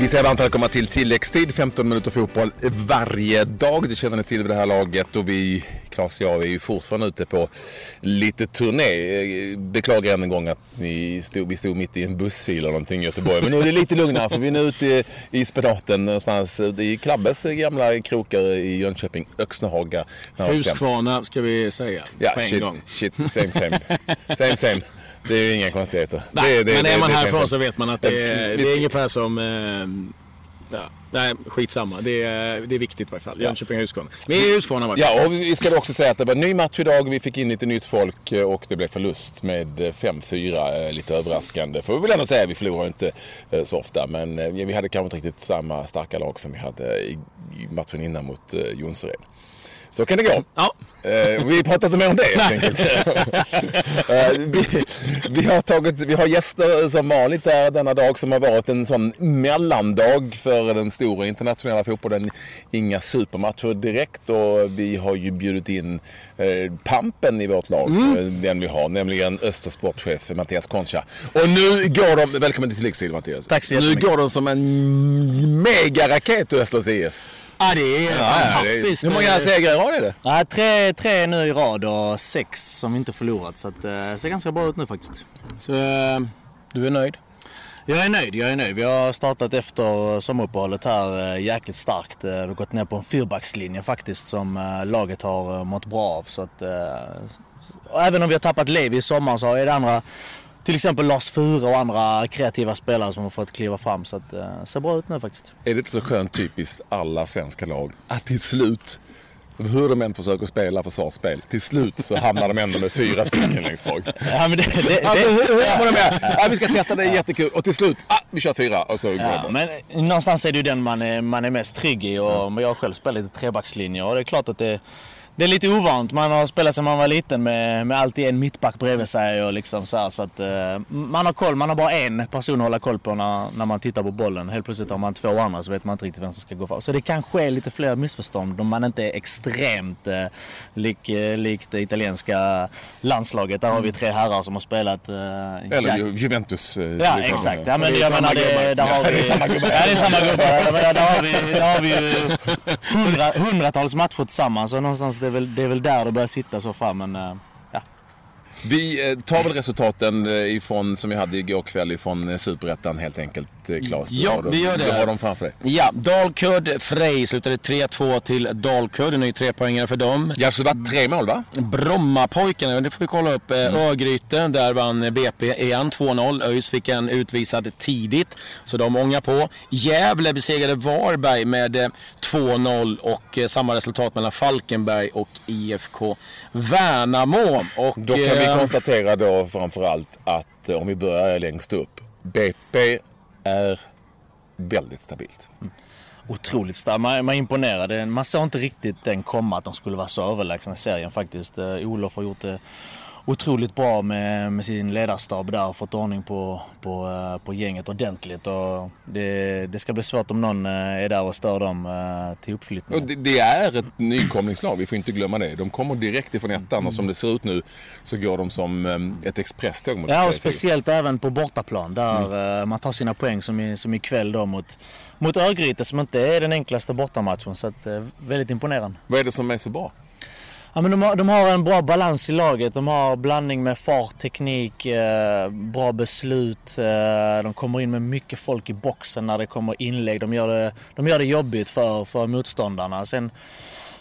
Vi säger varmt välkomna till tilläggstid, 15 minuter fotboll varje dag. Det känner ni till vid det här laget och vi, Claes och jag, är ju fortfarande ute på lite turné. Beklagar än en gång att ni stod, vi stod mitt i en bussfil eller någonting i Göteborg. Men nu är det lite lugnare för vi är nu ute i, i spenaten någonstans i Klabbes gamla krokar i Jönköping, Öxnehaga. Huskvarna ska vi säga Ja, på en shit, gång. shit, same same. Same same. Det är ju inga konstigheter. Nej, det, det, men det, är man härifrån så vet man att det är, det är ungefär som... Eh, ja, nej, skitsamma. Det är, det är viktigt i varje fall. Jönköping och Huskvarna. Vi är Huskvarna i varje fall. Ja, och vi ska också säga att det var en ny match idag. Vi fick in lite nytt folk eh, och det blev förlust med eh, 5-4. eh, Lite överraskande. Får vi väl ändå säga. Vi förlorar inte eh, så ofta. Men eh, vi hade kanske inte riktigt samma starka lag som vi hade i matchen innan mot eh, Jonsered. Så kan det gå. Ja. Eh, vi pratar inte mer om det helt enkelt. Eh, vi, vi, har tagit, vi har gäster som vanligt där denna dag som har varit en sån mellandag för den stora internationella fotbollen. Inga supermatcher direkt och vi har ju bjudit in eh, pampen i vårt lag. eh, Den vi har, nämligen Östersportchef Mattias Concha. Och nu går de, välkommen till tilläggstid Mattias. Tack så Nu jättemycket. går de som en megaraket ur Östers IF. Ja, det är fantastiskt. det- Hur många segrar har ni det? Ja, tre, tre nu i rad och sex som vi inte förlorat. Så att, eh, det ser ganska bra ut nu faktiskt. Så, eh, du är nöjd? Jag är nöjd, jag är nöjd. Vi har startat efter sommaruppehållet här eh, jäkligt starkt. Vi har gått ner på en fyrbackslinje faktiskt som laget har mått bra av. Så att, även om vi har tappat Levi i sommar så är det andra, till exempel Lars Fure och andra kreativa spelare som har fått kliva fram. Så att, eh, ser bra ut nu faktiskt. Är det inte så skönt typiskt alla svenska lag att till slut, hur de än försöker spela försvarsspel, till slut så hamnar de ändå med fyra stycken längst bak. Ja, men det, det, Alltså, det, hur, hur man det med? Ja, vi ska testa, det är jättekul. Och till slut, ah, vi kör fyra. Och så går Ja, det. men någonstans är det ju den man är, man är mest trygg i. Och Jag har själv spelat lite trebackslinje och det är klart att det, det är lite ovant. Man har spelat sedan man var liten med, med alltid en mittback bredvid sig. Och liksom så här, så att, eh, man har koll. Man har bara en person att hålla koll på när, när man tittar på bollen. Helt plötsligt har man två andra så vet man inte riktigt vem som ska gå fram. Så det kan ske lite fler missförstånd om man inte är extremt eh, lik, eh, likt det italienska landslaget. Där har vi tre herrar som har spelat eh, Eller Ju- Juventus. eh, Ja liksom. exakt. Ja, men det är jag samma menar det, gubbar. där har vi... det är samma gubbar. Ja det är samma gubbar. Där har vi, där har vi hundra, hundratals matcher tillsammans. Så någonstans det är väl, det är väl där det börjar sitta så fram. Men eh, ja. Vi eh, tar väl resultaten eh, ifrån, som vi hade igår kväll ifrån Superettan helt enkelt, Claes. Ja, vi gör det. Du har dem framför dig. Ja, Dalkurd Frej slutade 3-2 till Dalkurd. En ny trepoängare för dem. Ja, så det var tre mål va? Brommapojkarna, det får vi kolla upp. Mm. Eh, Örgryte, där vann BP igen 2-0. ÖIS fick en utvisad tidigt, så de ångar på. Gävle besegrade Varberg med eh, 2-0 och eh, samma resultat mellan Falkenberg och IFK Värnamo. Och, Då kan vi eh, konstatera då framförallt att eh, om vi börjar längst upp. BP är väldigt stabilt. Mm. Otroligt starkt. Man, man imponerade. Man såg inte riktigt den komma att de skulle vara så överlägsna i serien faktiskt. Eh, Olof har gjort det otroligt bra med, med sin ledarstab där och fått ordning på, på, eh, på gänget ordentligt. Och det, det ska bli svårt om någon eh, är där och stör dem eh, till Och uppflyttningen. det, det är ett nykomlingslag, vi får inte glömma det. De kommer direkt ifrån ettan och som det ser ut nu så går de som ett expresståg mot Ja, och speciellt även på bortaplan där eh, man tar sina poäng som, i, som ikväll då mot, mot Örgryte som inte är den enklaste bortamatchen. Så att, väldigt imponerande. Vad är det som är så bra? Ja, men de, har, de har en bra balans i laget. De har blandning med fart, teknik, eh, bra beslut. Eh, de kommer in med mycket folk i boxen när det kommer inlägg. De gör det, de gör det jobbigt för, för motståndarna. Sen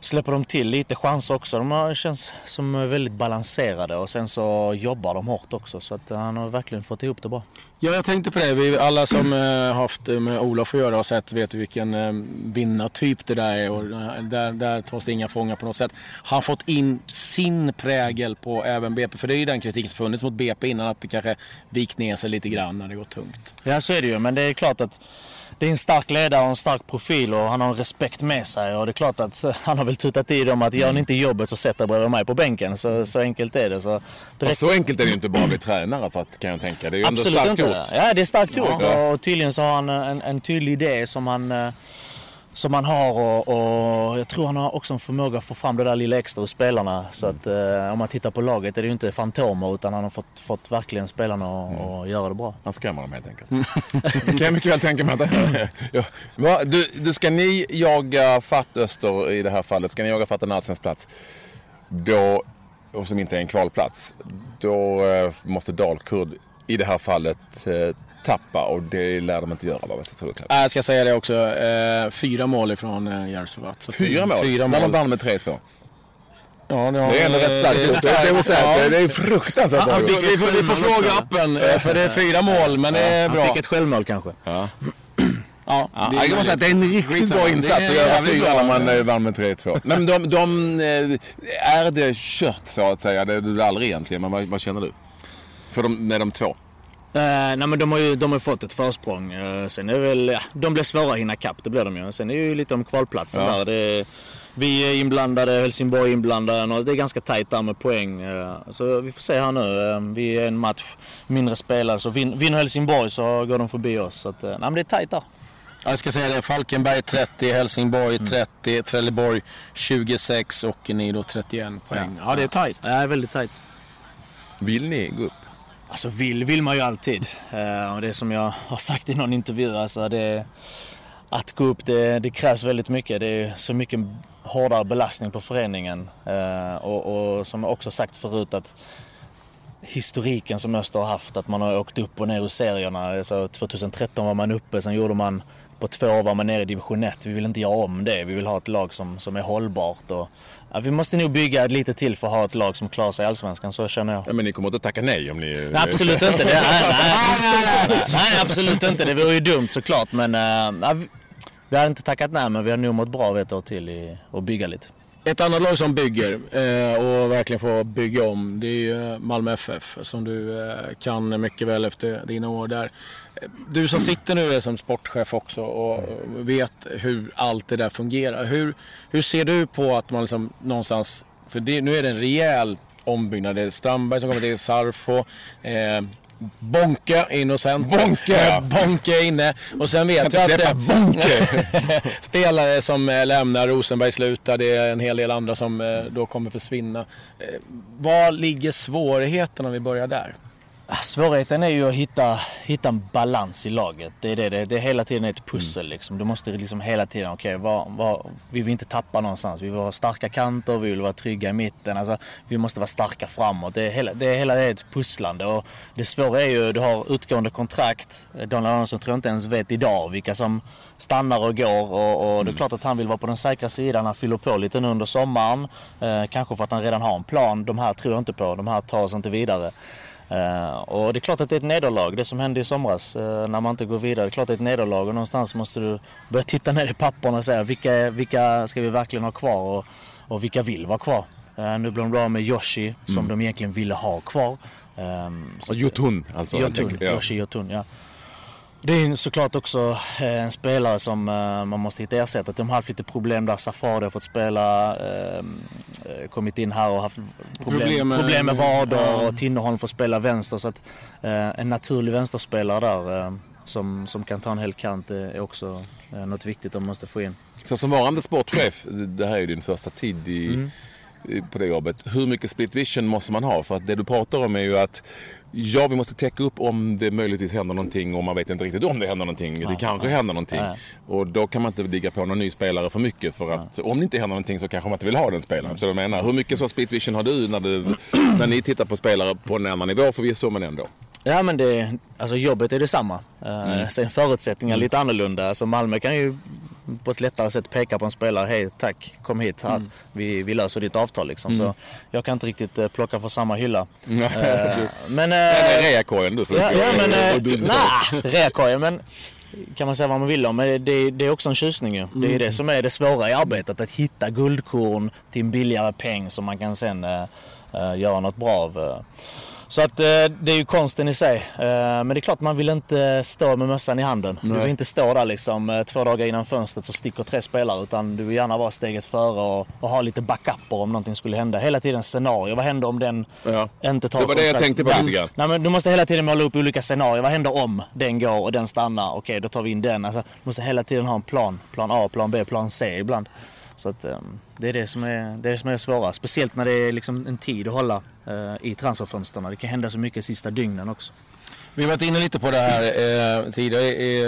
släpper de till lite chanser också. De känns som väldigt balanserade och sen så jobbar de hårt också. Så att han har verkligen fått ihop det bra. Ja, jag tänkte på det. Vi, alla som eh, haft med Olof att göra har sett vet vilken eh, vinnartyp det där är. Och, eh, där, där tas det inga fångar på något sätt. Han fått in sin prägel på även BP. För det är ju den kritiken som funnits mot BP innan. Att det kanske vikt ner sig lite grann när det går tungt. Ja så är det ju men det är klart att det är en stark ledare och en stark profil och han har en respekt med sig. Och det är klart att han har väl tutat i dem att gör ni inte jobbet så sätter jag bredvid mig på bänken. Så, så enkelt är det. Så, Fast så enkelt är det ju inte bara att bli tränare för att, kan jag tänka. Det är ju ändå Absolut starkt inte. gjort. Ja, det är starkt gjort. Ja. Och tydligen så har han en, en tydlig idé som han, eh, som han har och, och jag tror han har också en förmåga att få fram det där lilla extra hos spelarna. Så att eh, om man tittar på laget är det ju inte fantomer utan han har fått, fått verkligen spelarna att att göra det bra. Han skrämmer dem helt enkelt. kan jag mycket väl tänka mig att ja. Va, du, du, Ska ni jaga fatt Öster i det här fallet, ska ni jaga fatt en allsvensk plats, då, och som inte är en kvalplats, då eh, måste Dalkurd i det här fallet eh, tappa och det lär de inte göra va? Jag det Äh, Jag ska säga det också. Eh, fyra mål ifrån eh, Fyra mål? Fyra När de mål. vann med 3-2. Ja, det, har- Det är ändå rätt starkt gjort. Det, det, det, Ja. det, det är fruktansvärt bra Han fick, gjort. vi, får, vi får fråga appen, eh, för det är fyra mål, men det är Han bra. fick ett självmål kanske. Ja, Ja, jag kan bara säga att det är en riktigt bra insats att göra fyra när man eh, vann med 3-2. Nej, men de, de, eh, är det kört så att säga? Det är det aldrig egentligen, men vad, vad känner du? För de, med de två? Eh, nej men de har ju de har fått ett försprång. Eh, sen är det väl, ja, de blir svåra att hinna kapp, det blir de ju. Sen är det ju lite om kvalplatsen Ja. där. Det är, vi är inblandade, Helsingborg är inblandade och det är ganska tajt där med poäng. Eh, så vi får se här nu. Eh, vi är en match mindre spelare så vin, vinner Helsingborg så går de förbi oss. Så att, eh, nej men det är tajt där. Ja, Jag ska säga det. Falkenberg 30, Helsingborg 30, Trelleborg 26 och ni då 31 poäng. Ja, det är tajt. Ja, det är väldigt tajt. Vill ni gå upp? Alltså vill vill man ju alltid. Eh, och det är som jag har sagt i någon intervju, alltså det, att gå upp det, det krävs väldigt mycket. Det är så mycket hårdare belastning på föreningen. Eh, och, och som jag också sagt förut att historiken som Öster har haft, att man har åkt upp och ner ur serierna. Alltså 2013 var man uppe, sen gjorde man på två år var man nere i division 1. Vi vill inte göra om det. Vi vill ha ett lag som, som är hållbart. Och, ja, vi måste nog bygga lite till för att ha ett lag som klarar sig i Allsvenskan, så känner jag. Ja, men ni kommer inte tacka nej om ni... Nej, absolut inte. Det, nej, nej, nej, nej, absolut inte. Det vore ju dumt såklart. Men uh, ja, vi, vi hade inte tackat nej, men vi har nog mått bra av ett år till i att bygga lite. Ett annat lag som bygger eh, och verkligen får bygga om det är ju eh, Malmö FF som du eh, kan mycket väl efter dina år där. Eh, du som sitter nu som sportchef också och vet hur allt det där fungerar. Hur, hur ser du på att man liksom någonstans, för det, nu är det en rejäl ombyggnad. Det är Strandberg som kommer till Sarfo. Eh, Bonke innocent. Bonke. Eh, Bonke inne. Och sen vet vi att... släppa Bonke! Spelare som eh, lämnar, Rosenberg slutar, det är en hel del andra som eh, då kommer försvinna. Eh, Var ligger svårigheten om vi börjar där? Ah, Svårigheten är ju att hitta, hitta en balans i laget. Det är, det, det, det är hela tiden ett pussel. Liksom. Du måste liksom hela tiden, okej, vad, vad, vi vill inte tappa någonstans. Vi vill ha starka kanter, vi vill vara trygga i mitten. Alltså, vi måste vara starka framåt. Det är hela, det är hela ett pusslande. Och det svåra är ju, du har utgående kontrakt. Daniel Andersson tror jag inte ens vet idag vilka som stannar och går. Och, och det är klart att han vill vara på den säkra sidan. Han fyller på lite nu under sommaren. Eh, kanske för att han redan har en plan. De här tror jag inte på. De här tar oss inte vidare. Eh, och det är klart att det är ett nederlag. Det som hände i somras eh, när man inte går vidare. Det är klart att det är ett nederlag och någonstans måste du börja titta ner i papperna och säga vilka, vilka ska vi verkligen ha kvar och, och vilka vill vara kvar. Eh, nu blir de bra med Yoshi som de egentligen ville ha kvar. Um, Och Jotun alltså. Jotun. Yoshi Jotun, ja. Det är ju såklart också eh, en spelare som eh, man måste hitta ersättare. De har haft lite problem där. Safari har fått spela, eh, kommit in här och haft problem, Problem problem med- med, vader ja. och Tinnerholm får spela vänster. Så att en naturlig vänsterspelare där som, som kan ta en hel kant är också något viktigt de måste få in. Så som varande sportchef, det här är ju din första tid i, Mm. på det jobbet. Hur mycket split vision måste man ha? För att det du pratar om är ju att ja, vi måste täcka upp om det möjligtvis händer någonting och man vet inte riktigt om det händer någonting. det kanske händer någonting. Och då kan man inte ligga på någon ny spelare för mycket för att om det inte händer någonting så kanske man inte vill ha den spelaren. Så jag menar, hur mycket så split vision har du när, du när ni tittar på spelare på en annan nivå förvisso men ändå? Ja men det, alltså jobbet är detsamma. Uh, Sen förutsättningar lite annorlunda. Alltså Malmö kan ju på ett lättare sätt peka på en spelare. Hej tack, kom hit här. Vi, vi löser ditt avtal liksom. Så jag kan inte riktigt eh, plocka för samma hylla. Eh, men... Det är eh, reakorgen du får Ja, ja men... Eh, nah, reakorgen men... Kan man säga vad man vill om, men det, det är också en tjusning ju. Det är det som är det svåra i arbetet. Att hitta guldkorn till en billigare peng som man kan sen eh, uh, göra något bra av. Så att eh, det är ju konsten i sig. Eh, men det är klart man vill inte stå med mössan i handen. Nej. Du vill inte stå där liksom eh, två dagar innan fönstret så sticker tre spelare. Utan du vill gärna vara steget före och, och ha lite backuper om någonting skulle hända. Hela tiden scenario. Vad händer om den ja. inte tar Det var det jag tänkte på lite grann. Nej, men du måste hela tiden måla upp olika scenarier. Vad händer om den går och den stannar? Okej, då tar vi in den. Alltså, du måste hela tiden ha en plan. Plan A, plan B, plan C ibland. Så att, um, det är det som är det, är det som är svåra. Speciellt när det är liksom en tid att hålla uh, i transferfönstren. Det kan hända så mycket sista dygnen också. Vi har varit inne lite på det här eh, tidigare i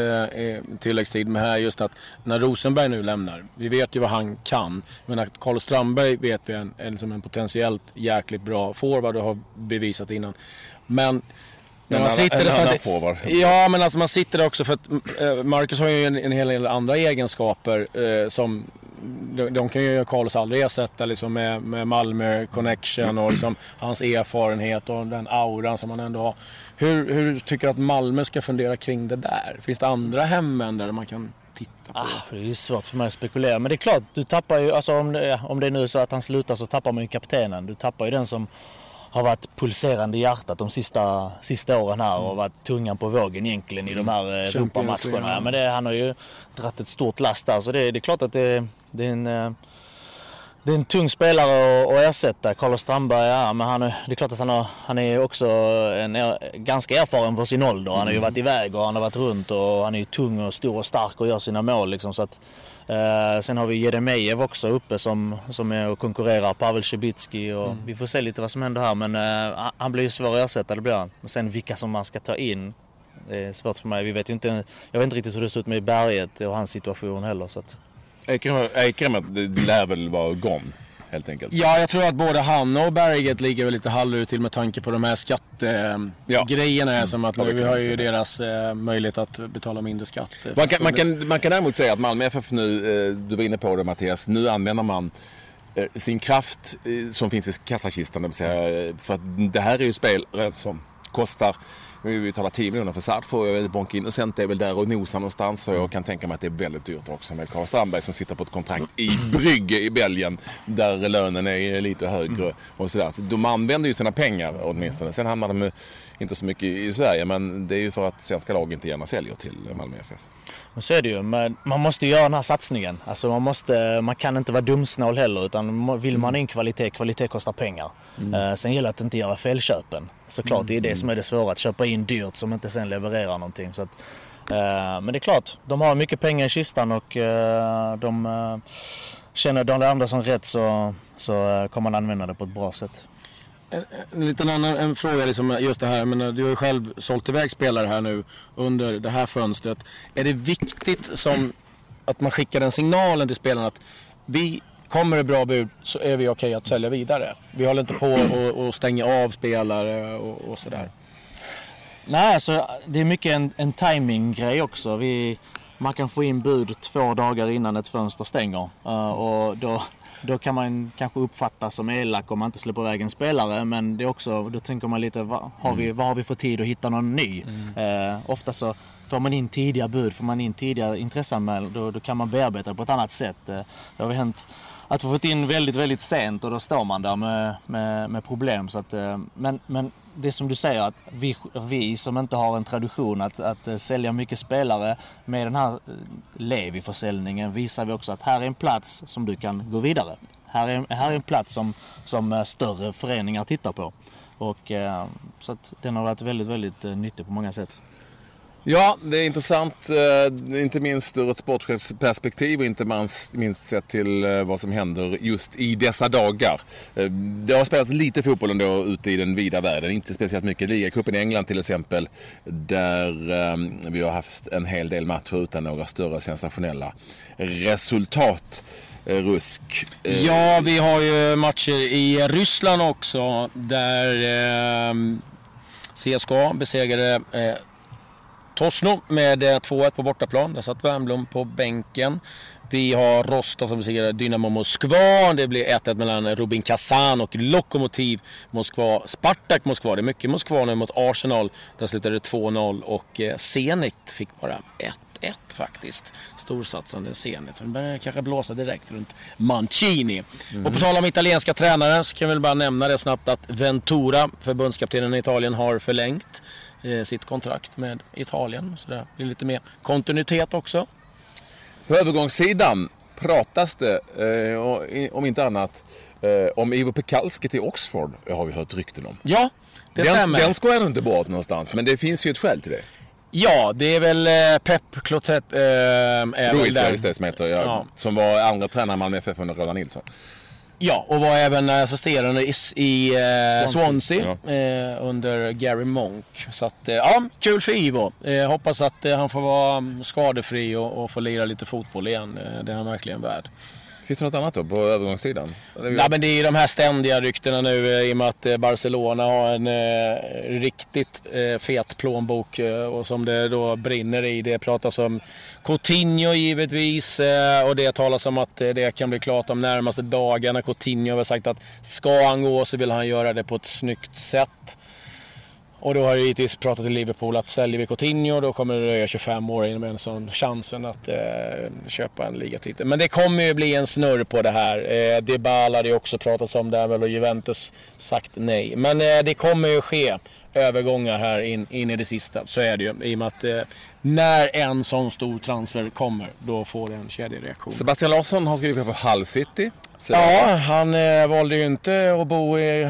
eh, tilläggstid med här just att när Rosenberg nu lämnar, vi vet ju vad han kan. Men att Carl Strandberg vet vi är en, en, som en potentiellt jäkligt bra forward och har bevisat innan. Men när man sitter en annan forward. Ja, men alltså man sitter också för att eh, Marcus har ju en, en hel del andra egenskaper eh, som de, de kan ju Carlos aldrig ersätta liksom med, med Malmö connection och liksom hans erfarenhet och den auran som han ändå har. Hur, hur tycker du att Malmö ska fundera kring det där? Finns det andra hemmen där man kan titta på? Ah, det är ju svårt för mig att spekulera. Men det är klart, du tappar ju, alltså om det, om det är nu så att han slutar så tappar man ju kaptenen. Du tappar ju den som har varit pulserande i hjärtat de sista, sista åren här och varit tungan på vågen egentligen i de här eh, Europamatcherna. Men det, han har ju dragit ett stort last där så det, det är klart att det, det är en eh, det är en tung spelare att, ersätta. Carlos Strandberg, ja, men han, det är klart att han, har, han är också en, ganska erfaren för sin ålder. Han har ju mm. varit iväg och han har varit runt och han är ju tung och stor och stark och gör sina mål. Liksom, så att, eh, sen har vi Jeremejeff också uppe som, som är och konkurrerar, Pavel Cibicki och mm. vi får se lite vad som händer här men eh, han blir ju svår att ersätta, det blir han. Men sen vilka som man ska ta in, det är svårt för mig. Vi vet ju inte, jag vet inte riktigt hur det ser ut med Berget och hans situation heller. Så att, Ekrem lär väl vara gone helt enkelt. Ja, jag tror att både han och Berget ligger väl lite halvut till med tanke på de här skattegrejerna. Ja. Som att nu vi har ju deras eh, möjlighet att betala mindre skatt. Man kan, man, kan, man kan däremot säga att Malmö FF nu, eh, du var inne på det Mattias, nu använder man eh, sin kraft eh, som finns i kassakistan. Eh, för att det här är ju spel som kostar vi betalar 10 miljoner för Sadfo. Bonk Innocent är väl där och nosar någonstans. Och jag kan tänka mig att det är väldigt dyrt också med Karl Strandberg som sitter på ett kontrakt i Brygge i Belgien. Där lönen är lite högre och sådär. Så de använder ju sina pengar åtminstone. Sen hamnar de inte så mycket i Sverige. Men det är ju för att svenska lag inte gärna säljer till Malmö FF. Men så är det ju. Men man måste göra den här satsningen. Alltså man, måste, man kan inte vara dumsnål heller. Utan vill man in kvalitet, kvalitet kostar pengar. Mm. Uh, sen gäller det att inte göra felköpen. Såklart, mm. det är det som är det svåra. Att köpa in dyrt som inte sen levererar någonting. Så att, uh, men det är klart, de har mycket pengar i kistan och uh, de känner de andra som rätt så, så kommer man använda det på ett bra sätt. En, en liten annan en fråga, liksom, just det här, men du har ju själv sålt iväg spelare här nu under det här fönstret. Är det viktigt som att man skickar den signalen till spelarna att vi kommer det bra bud så är vi okej okay att sälja vidare. Vi håller inte på och, och stänger av spelare och, och sådär. Nej, alltså det är mycket en, en timing-grej också. Vi, man kan få in bud två dagar innan ett fönster stänger. Uh, och då, då kan man kanske uppfattas som elak om man inte släpper iväg en spelare. Men det är också, då tänker man lite, vad har vi, mm. vad har vi för tid att hitta någon ny? Mm. Eh, ofta så får man in tidiga bud, får man in tidiga intresseanmälningar, då, då kan man bearbeta det på ett annat sätt. Eh, det har hänt att vi fått in väldigt, väldigt sent och då står man där med, med, med problem. Så att, eh, men, men det som du säger, att vi, vi som inte har en tradition att, att eh, sälja mycket spelare, med den här eh, Levi-försäljningen visar vi också att här är en plats som du kan gå vidare. Här är, här är en plats som, som större föreningar tittar på. Och, så att den har varit väldigt, väldigt nyttig på många sätt. Ja, det är intressant. Eh, inte minst ur ett sportchefsperspektiv och inte minst sett till eh, vad som händer just i dessa dagar. Eh, det har spelats lite fotboll ändå ute i den vida världen. Inte speciellt mycket. Ligacupen i England till exempel. Där vi har haft en hel del matcher utan några större sensationella resultat. Rusk. Ja, vi har ju matcher i Ryssland också där CSKA besegrade Torsno med 2-1 eh, på bortaplan. Där satt Wernbloom på bänken. Vi har Rostov som besegrade Dynamo Moskva. Det blir 1-1 mellan Rubin Kazan och Lokomotiv Moskva. Spartak Moskva. Det är mycket Moskva nu mot Arsenal. Där slutade det 2-0 och eh, Zenit fick bara 1 1 faktiskt. Storsatsande Zenit. Det börjar kanske blåsa direkt runt Mancini. Mm. Och på tal om italienska tränare så kan vi väl bara nämna det snabbt att Ventura, förbundskaptenen i Italien, har förlängt sitt kontrakt med Italien. Så det blir lite mer kontinuitet också. På övergångssidan pratas det, eh, om inte annat, eh, om Ivo Pekalski till Oxford. Har vi hört rykten om. Ja, det Den, stämmer. den ska jag nog inte bort någonstans, men det finns ju ett skäl till det. Ja, det är väl eh, Pep Clotet eh, Ruiz, ja, just det, som heter, ja, Ja. som var andra tränare i Malmö FF under Roland Nilsson. Ja, och var även assisterande i, i eh, Swansea, Swansea, eh, under Gary Monk. Så att, eh, ja, kul för Ivo. Eh, hoppas att eh, han får vara mm, skadefri och, och få lira lite fotboll igen. Eh, det är han verkligen värd. Finns det något annat då på övergångssidan? Nej, men det är ju de här ständiga ryktena nu eh, i och med att eh, Barcelona har en eh, riktigt eh, fet plånbok eh, och som det då brinner i. Det pratas om Coutinho givetvis eh, och det talas om att eh, det kan bli klart de närmaste dagarna. Coutinho har väl sagt att ska han gå så vill han göra det på ett snyggt sätt. Och då har jag givetvis pratat i Liverpool att säljer vi Coutinho då kommer det dröja 25 år innan en sån chansen att eh, köpa en ligatitel. Men det kommer ju bli en snurr på det här. Eh, Dybala hade ju också pratats om där väl och Juventus sagt nej. Men eh, det kommer ju ske övergångar här in, in i det sista. Så är det ju. I och med att eh, när en sån stor transfer kommer då får det en kedjereaktion. Sebastian Larsson har skrivit på Hull City. Ja, han eh, valde ju inte att bo i,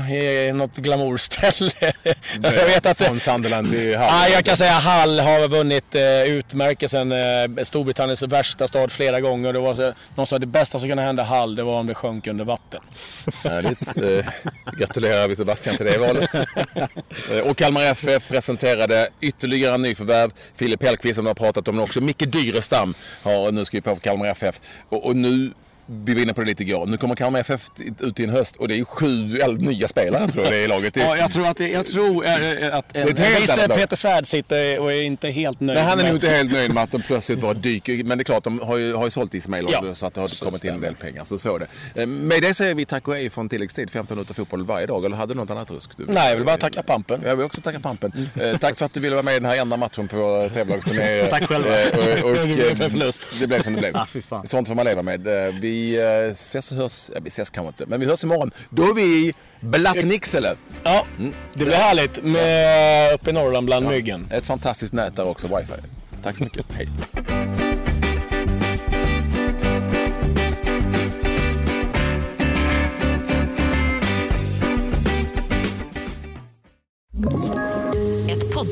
i något glamourställe. jag vet att Från Sunderland till Hull. Ja, jag kan säga att Hull har vunnit eh, utmärkelsen eh, Storbritanniens värsta stad flera gånger. Det var så, någon sa att det bästa som kunde hända Hull det var om det sjönk under vatten. Härligt. Eh, gratulerar vi Sebastian till det valet. Eh, och Kalmar FF presenterade ytterligare nyförvärv. Filip Hellqvist som har pratat om också. Micke Dyrestam har nu skrivit på för Kalmar FF. Och, och nu, vi var inne på det lite igår, nu kommer Kalmar FF ut i en höst och det är ju sju eller, nya spelare tror jag det är i laget. Det, Ja, jag tror att, det, jag tror, eh, eh, att en, Det är ett helt viss annat lag. Peter Svärd sitter och är inte helt nöjd. Nej, han är nog inte helt nöjd med att de plötsligt bara dyker. Men det är klart, de har ju, har ju sålt Ismail Ja, så att det har så kommit in en del pengar. Så så är det. Eh, Med det säger vi tack och hej från tilläggstid. 15 minuter fotboll varje dag. Eller hade du något annat rusk? Du? Nej, jag vill bara tacka Pampen. Jag vill också tacka Pampen. Eh, tack för att du ville vara med i den här enda matchen på vår tävlagsturné. Tack själva. Eh, och, och, Det blev eh, som det blev. Ah. Sånt får man leva med. Eh, Vi ses och hörs. Ja, vi ses kanske inte, men vi hörs imorgon. Då är vi i Blattnicksele. Ja, det blir härligt med uppe i Norrland bland myggen. Ett fantastiskt nät där också, wifi. Tack så mycket. Hej.